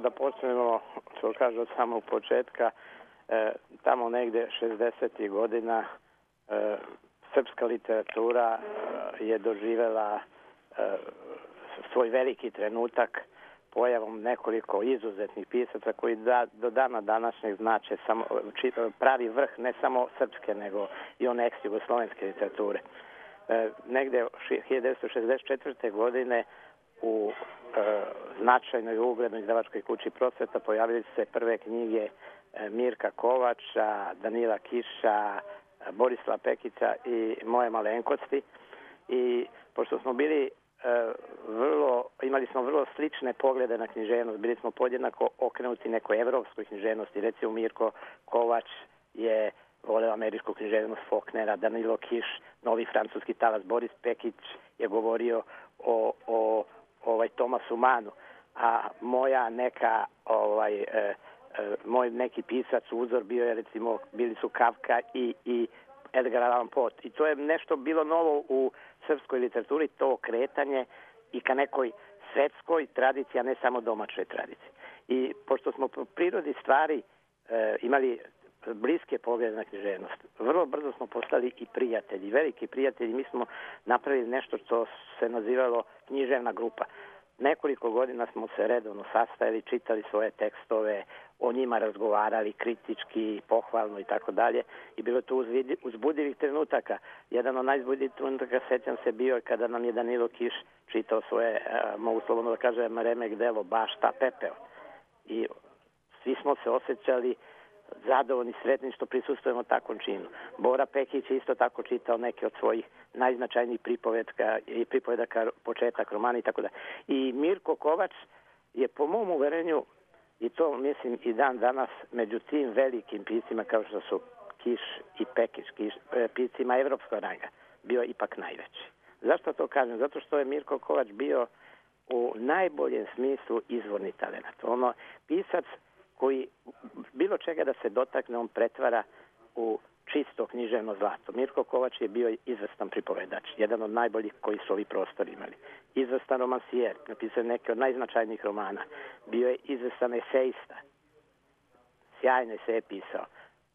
da počnemo, što kaže od samog početka, e, tamo negde 60. godina e, srpska literatura e, je doživela e, svoj veliki trenutak pojavom nekoliko izuzetnih pisaca koji da, do dana današnjeg znače samo, či, pravi vrh ne samo srpske nego i one ex-jugoslovenske literature. E, negde 1964. godine u značajnoj uglednoj izdavačkoj kući prosveta pojavili se prve knjige e, Mirka Kovača, Danila Kiša, Borislava Pekića i moje malenkosti. I pošto smo bili e, vrlo, imali smo vrlo slične poglede na književnost, bili smo podjednako okrenuti nekoj evropskoj književnosti, recimo Mirko Kovač je voleo američku književnost Faulknera, Danilo Kiš, novi francuski talas Boris Pekić je govorio o, o ovaj Tomasu Manu, a moja neka ovaj e, e, moj neki pisac uzor bio je recimo bili su Kafka i i Edgar Allan Poe. I to je nešto bilo novo u srpskoj literaturi to kretanje i ka nekoj svetskoj tradiciji a ne samo domaćoj tradiciji. I pošto smo po prirodi stvari e, imali bliske poglede na književnost. Vrlo brzo smo postali i prijatelji, veliki prijatelji. Mi smo napravili nešto što se nazivalo književna grupa. Nekoliko godina smo se redovno sastajali, čitali svoje tekstove, o njima razgovarali kritički, pohvalno i tako dalje. I bilo to uzbudivih trenutaka. Jedan od najzbudivih trenutaka, sećam se, bio je kada nam je Danilo Kiš čitao svoje, mogu slobodno da kažem, remek delo Bašta Pepeo. I svi smo se osjećali zadovoljni, sretni što prisustujemo takvom činu. Bora Pekić je isto tako čitao neke od svojih najznačajnijih pripovedka i pripovedaka početak romana i tako da. I Mirko Kovač je po mom uverenju i to mislim i dan danas među tim velikim piscima kao što su Kiš i Pekić, Kiš, e, piscima evropskog ranga, bio ipak najveći. Zašto to kažem? Zato što je Mirko Kovač bio u najboljem smislu izvorni talent. Ono, pisac koji bilo čega da se dotakne, on pretvara u čisto književno zlato. Mirko Kovač je bio izvrstan pripovedač, jedan od najboljih koji su ovi prostori imali. Izvrstan romansijer, napisao neke od najznačajnijih romana. Bio je izvrstan eseista, sjajne se je pisao.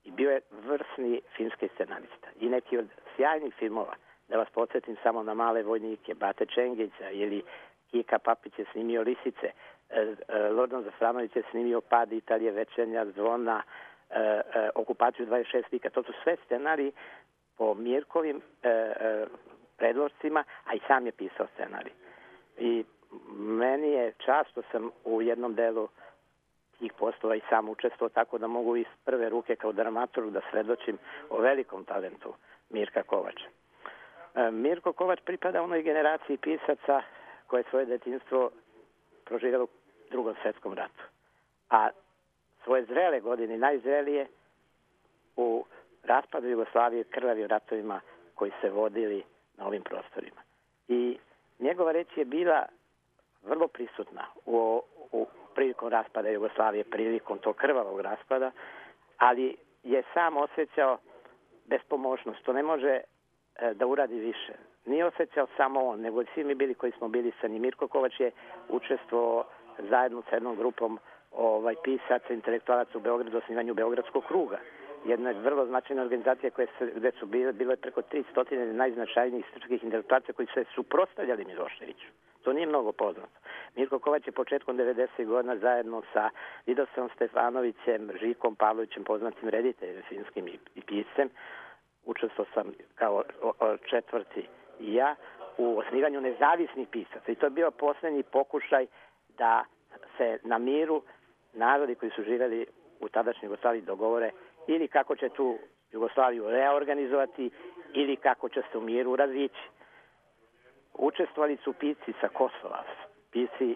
I bio je vrsni filmski scenarista. I neki od sjajnih filmova, da vas podsjetim samo na male vojnike, Bate Čengića ili Kika Papić je snimio Lisice, E, e, Lordan Zafranović je snimio Pad Italije, Večernja, Zvona, e, Okupaciju 26 vika. To su sve scenariji po Mirkovim predložcima, a i sam je pisao scenarij. I meni je čast što sam u jednom delu tih poslova i sam učestvovao tako da mogu iz prve ruke kao dramaturg da svedočim o velikom talentu Mirka Kovača. Mirko Kovač pripada onoj generaciji pisaca koje svoje detinstvo proživjelo u drugom svetskom ratu. A svoje zrele godine, najzrelije, u raspadu Jugoslavije krvavim ratovima koji se vodili na ovim prostorima. I njegova reč je bila vrlo prisutna u, u prilikom raspada Jugoslavije, prilikom tog krvavog raspada, ali je sam osjećao bespomoćnost. To ne može e, da uradi više. Nije osjećao samo on, nego svi mi bili koji smo bili sa njim. Mirko Kovač je učestvovao zajedno sa jednom grupom ovaj, pisaca, intelektualaca u Beogradu, osnivanju Beogradskog kruga. Jedna vrlo značajna organizacija koje se, gde su bile, bile preko 300 najznačajnijih srpskih intelektualaca koji se suprostavljali Miloševiću. To nije mnogo poznato. Mirko Kovač je početkom 90. godina zajedno sa Vidosom Stefanovićem, Žikom Pavlovićem, poznatim rediteljem finskim i, i piscem, učestvovao sam kao četvrti ja u osnivanju nezavisnih pisaca. I to je bio poslednji pokušaj da se na miru narodi koji su živeli u tadašnjoj Jugoslaviji dogovore ili kako će tu Jugoslaviju reorganizovati ili kako će se u miru razvići. Učestvovali su pisci sa Kosova, pisci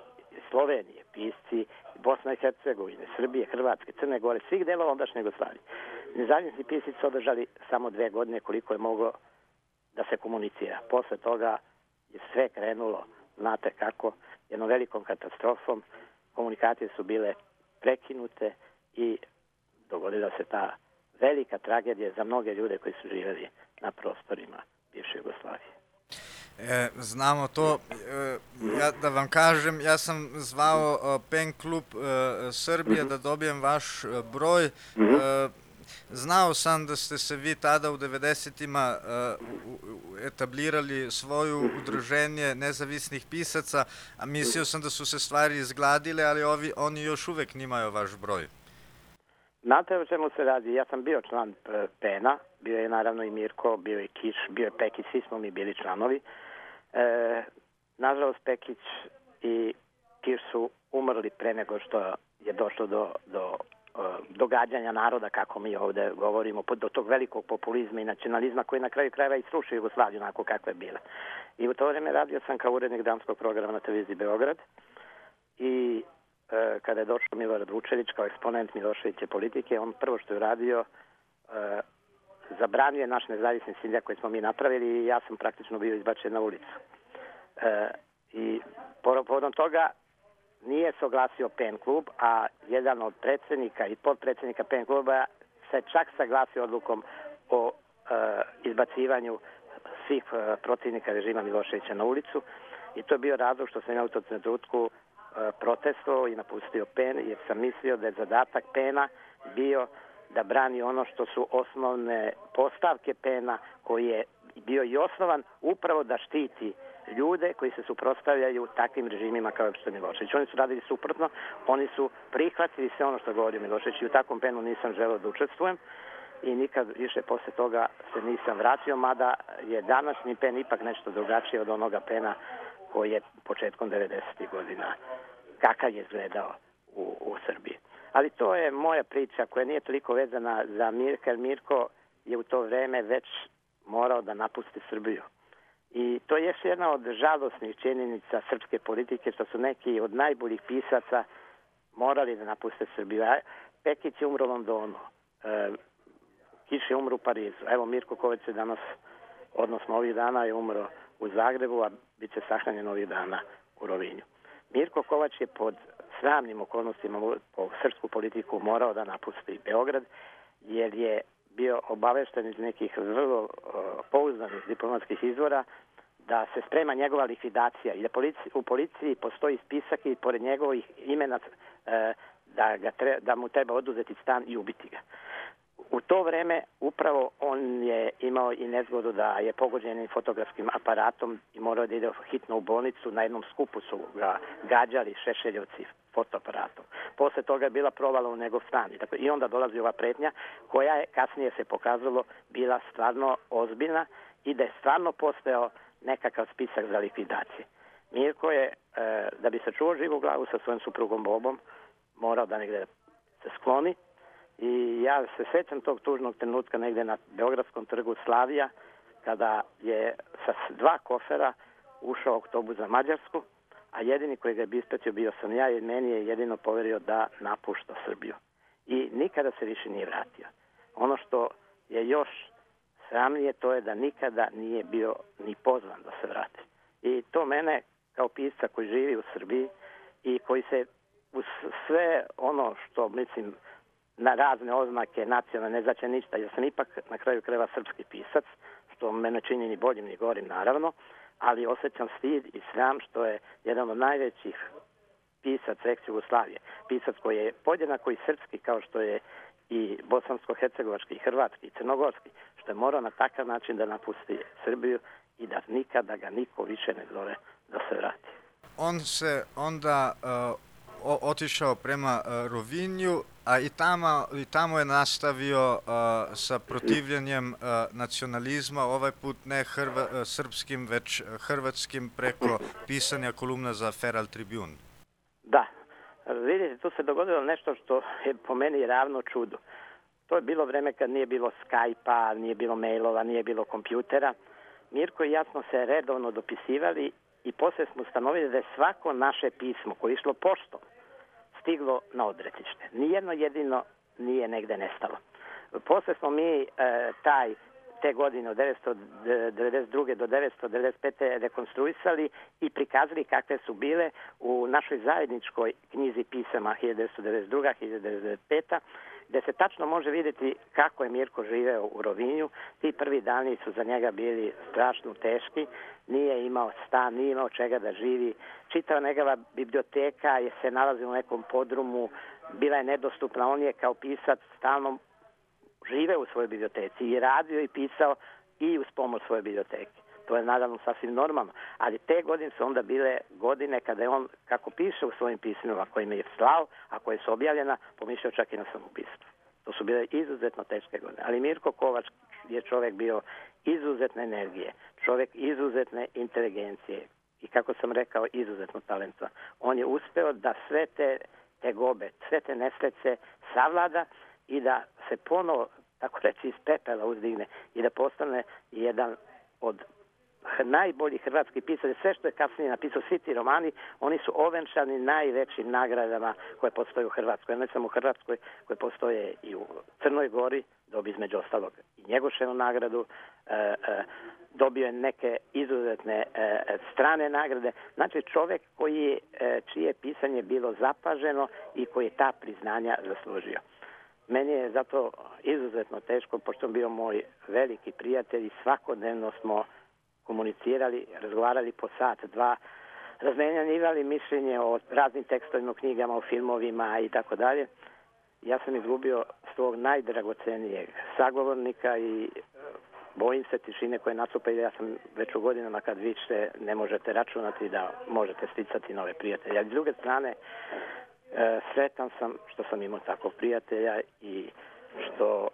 Slovenije, pisci Bosna i Hercegovine, Srbije, Hrvatske, Crne Gore, svih delova ondašnje Jugoslavije. Nezavisni pisci su održali samo dve godine koliko je moglo da se komunicira. Posle toga je sve krenulo, znate kako, jednom velikom katastrofom, komunikacije su bile prekinute i dogodila se ta velika tragedija za mnoge ljude koji su živeli na prostorima bivše Jugoslavije. E, znamo to. E, ja, da vam kažem, ja sam zvao e, Pen klub e, Srbije mm -hmm. da dobijem vaš e, broj. Mm -hmm. Znao sam da ste se vi tada u 90-ima uh, etablirali svoju udruženje nezavisnih pisaca, a mislio sam da su se stvari izgladile, ali ovi, oni još uvek nimaju vaš broj. Znate o čemu se radi? Ja sam bio član PENA, bio je naravno i Mirko, bio je Kiš, bio je Pekić, svi smo mi bili članovi. E, nažalost, Pekić i Kiš su umrli pre nego što je došlo do, do događanja naroda, kako mi ovde govorimo, do tog velikog populizma i nacionalizma koji na kraju krajeva i srušio Jugoslaviju onako kakva je bila. I u to vreme radio sam kao urednik danskog programa na televiziji Beograd i e, kada je došao Milorad Vučević kao eksponent Miloševiće politike, on prvo što je radio e, zabranio je naš nezavisni sinđak koji smo mi napravili i ja sam praktično bio izbačen na ulicu. E, I povodom toga nije se oglasio PEN klub, a jedan od predsednika i podpredsednika PEN kluba se čak saglasio odlukom o e, izbacivanju svih e, protivnika režima Miloševića na ulicu. I to je bio razlog što sam ja u tom trenutku e, protestovao i napustio PEN jer sam mislio da je zadatak PENA bio da brani ono što su osnovne postavke PENA koji je bio i osnovan upravo da štiti ljude koji se suprostavljaju takvim režimima kao što je Milošević. Oni su radili suprotno, oni su prihvatili sve ono što govori Milošević i u takvom penu nisam želeo da učestvujem i nikad više posle toga se nisam vratio, mada je današnji pen ipak nešto drugačije od onoga pena koji je početkom 90. godina kakav je izgledao u, u Srbiji. Ali to je moja priča koja nije toliko vezana za Mirka, jer Mirko je u to vreme već morao da napusti Srbiju. I to je jedna od žalosnih činjenica srpske politike, što su neki od najboljih pisaca morali da napuste Srbiju. Pekić je umro u Londonu, e, Kiš je umro u Parizu. Evo Mirko Kovac je danas, odnosno ovih dana je umro u Zagrebu, a bit će sahranjen ovih dana u Rovinju. Mirko Kovač je pod sramnim okolnostima po srpsku politiku morao da napusti Beograd, jer je bio obavešten iz nekih vrlo uh, pouzdanih diplomatskih izvora da se sprema njegova likvidacija i da polici, u policiji postoji spisak i pored njegovih imena uh, da, ga tre, da mu treba oduzeti stan i ubiti ga. U to vreme upravo on je imao i nezgodu da je pogođen fotografskim aparatom i morao da ide hitno u bolnicu. Na jednom skupu su ga gađali šešeljovci fotoaparatom. Posle toga je bila provala u njegov stan. Dakle, I onda dolazi ova pretnja koja je kasnije se pokazalo bila stvarno ozbiljna i da je stvarno postojao nekakav spisak za likvidacije. Mirko je, e, da bi se čuo živu glavu sa svojim suprugom Bobom, morao da negde se skloni i ja se sećam tog tužnog trenutka negde na Beogradskom trgu Slavija kada je sa dva kofera ušao oktobu za Mađarsku a jedini koji ga je ispratio bio sam ja i meni je jedino poverio da napušta Srbiju. I nikada se više nije vratio. Ono što je još sramnije to je da nikada nije bio ni pozvan da se vrati. I to mene kao pisca koji živi u Srbiji i koji se uz sve ono što mislim na razne oznake nacionalne ne znači ništa, jer sam ipak na kraju kreva srpski pisac, što mene čini ni boljim ni gorim naravno, ali osjećam stid i sram što je jedan od najvećih pisac ex Jugoslavije, pisac koji je podjednako i srpski kao što je i bosansko-hercegovački, i hrvatski, i crnogorski, što je morao na takav način da napusti Srbiju i da nikada ga niko više ne zove da se vrati. On se onda uh, otišao prema uh, Rovinju, a i tamo, i tamo je nastavio uh, sa protivljenjem uh, nacionalizma, ovaj put ne hrva, uh, srpskim, već hrvatskim preko pisanja kolumna za Feral Tribune. Da, vidite, tu se dogodilo nešto što je po meni ravno čudo. To je bilo vreme kad nije bilo Skype-a, nije bilo mailova, nije bilo kompjutera. Mirko i ja smo se redovno dopisivali i posle smo ustanovili da je svako naše pismo koje je išlo poštom stiglo na odretište. Nijedno jedino nije negde nestalo. Posle smo mi e, taj te godine od 992. do 995. rekonstruisali i prikazali kakve su bile u našoj zajedničkoj knjizi pisama 1992. 1995 gde se tačno može vidjeti kako je Mirko živeo u Rovinju. Ti prvi dani su za njega bili strašno teški, nije imao stan, nije imao čega da živi. Čitava njegova biblioteka je se nalazila u nekom podrumu, bila je nedostupna, on je kao pisac stalno žive u svojoj biblioteci i radio i pisao i uz pomoć svoje biblioteke. To je naravno sasvim normalno. Ali te godine su onda bile godine kada je on, kako piše u svojim pismima kojima je slao, a koje su objavljena, pomišljao čak i na samoubistvo. To su bile izuzetno teške godine. Ali Mirko Kovač je čovek bio izuzetne energije, čovek izuzetne inteligencije i kako sam rekao, izuzetno talenta. On je uspeo da sve te tegobe, sve te nesreće savlada i da se ponovo, tako reći, iz pepela uzdigne i da postane jedan od najbolji hrvatski pisac, sve što je kasnije napisao, svi ti romani, oni su ovenčani najvećim nagradama koje postoje u Hrvatskoj, ne samo u Hrvatskoj, koje postoje i u Crnoj Gori, dobi između ostalog i Njegoševu nagradu, e, e, dobio je neke izuzetne e, strane nagrade. Znači čovek koji e, čije pisanje bilo zapaženo i koji je ta priznanja zaslužio. Meni je zato izuzetno teško, pošto je bio moj veliki prijatelj i svakodnevno smo komunicirali, razgovarali po sat, dva, razmenjavali mišljenje o raznim tekstovima, knjigama, o filmovima i tako dalje. Ja sam izgubio svog najdragocenijeg sagovornika i e, bojim se tišine koje nastupa ja sam već u godinama kad više ne možete računati da možete sticati nove prijatelje. A s druge strane, sretan sam što sam imao takvog prijatelja i što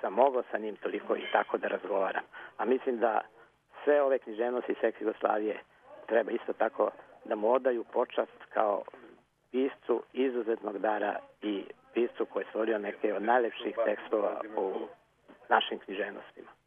sam mogao sa njim toliko i tako da razgovaram. A mislim da sve ove književnosti Seks Jugoslavije treba isto tako da mu odaju počast kao piscu izuzetnog dara i piscu koji je stvorio neke od najlepših tekstova u našim književnostima.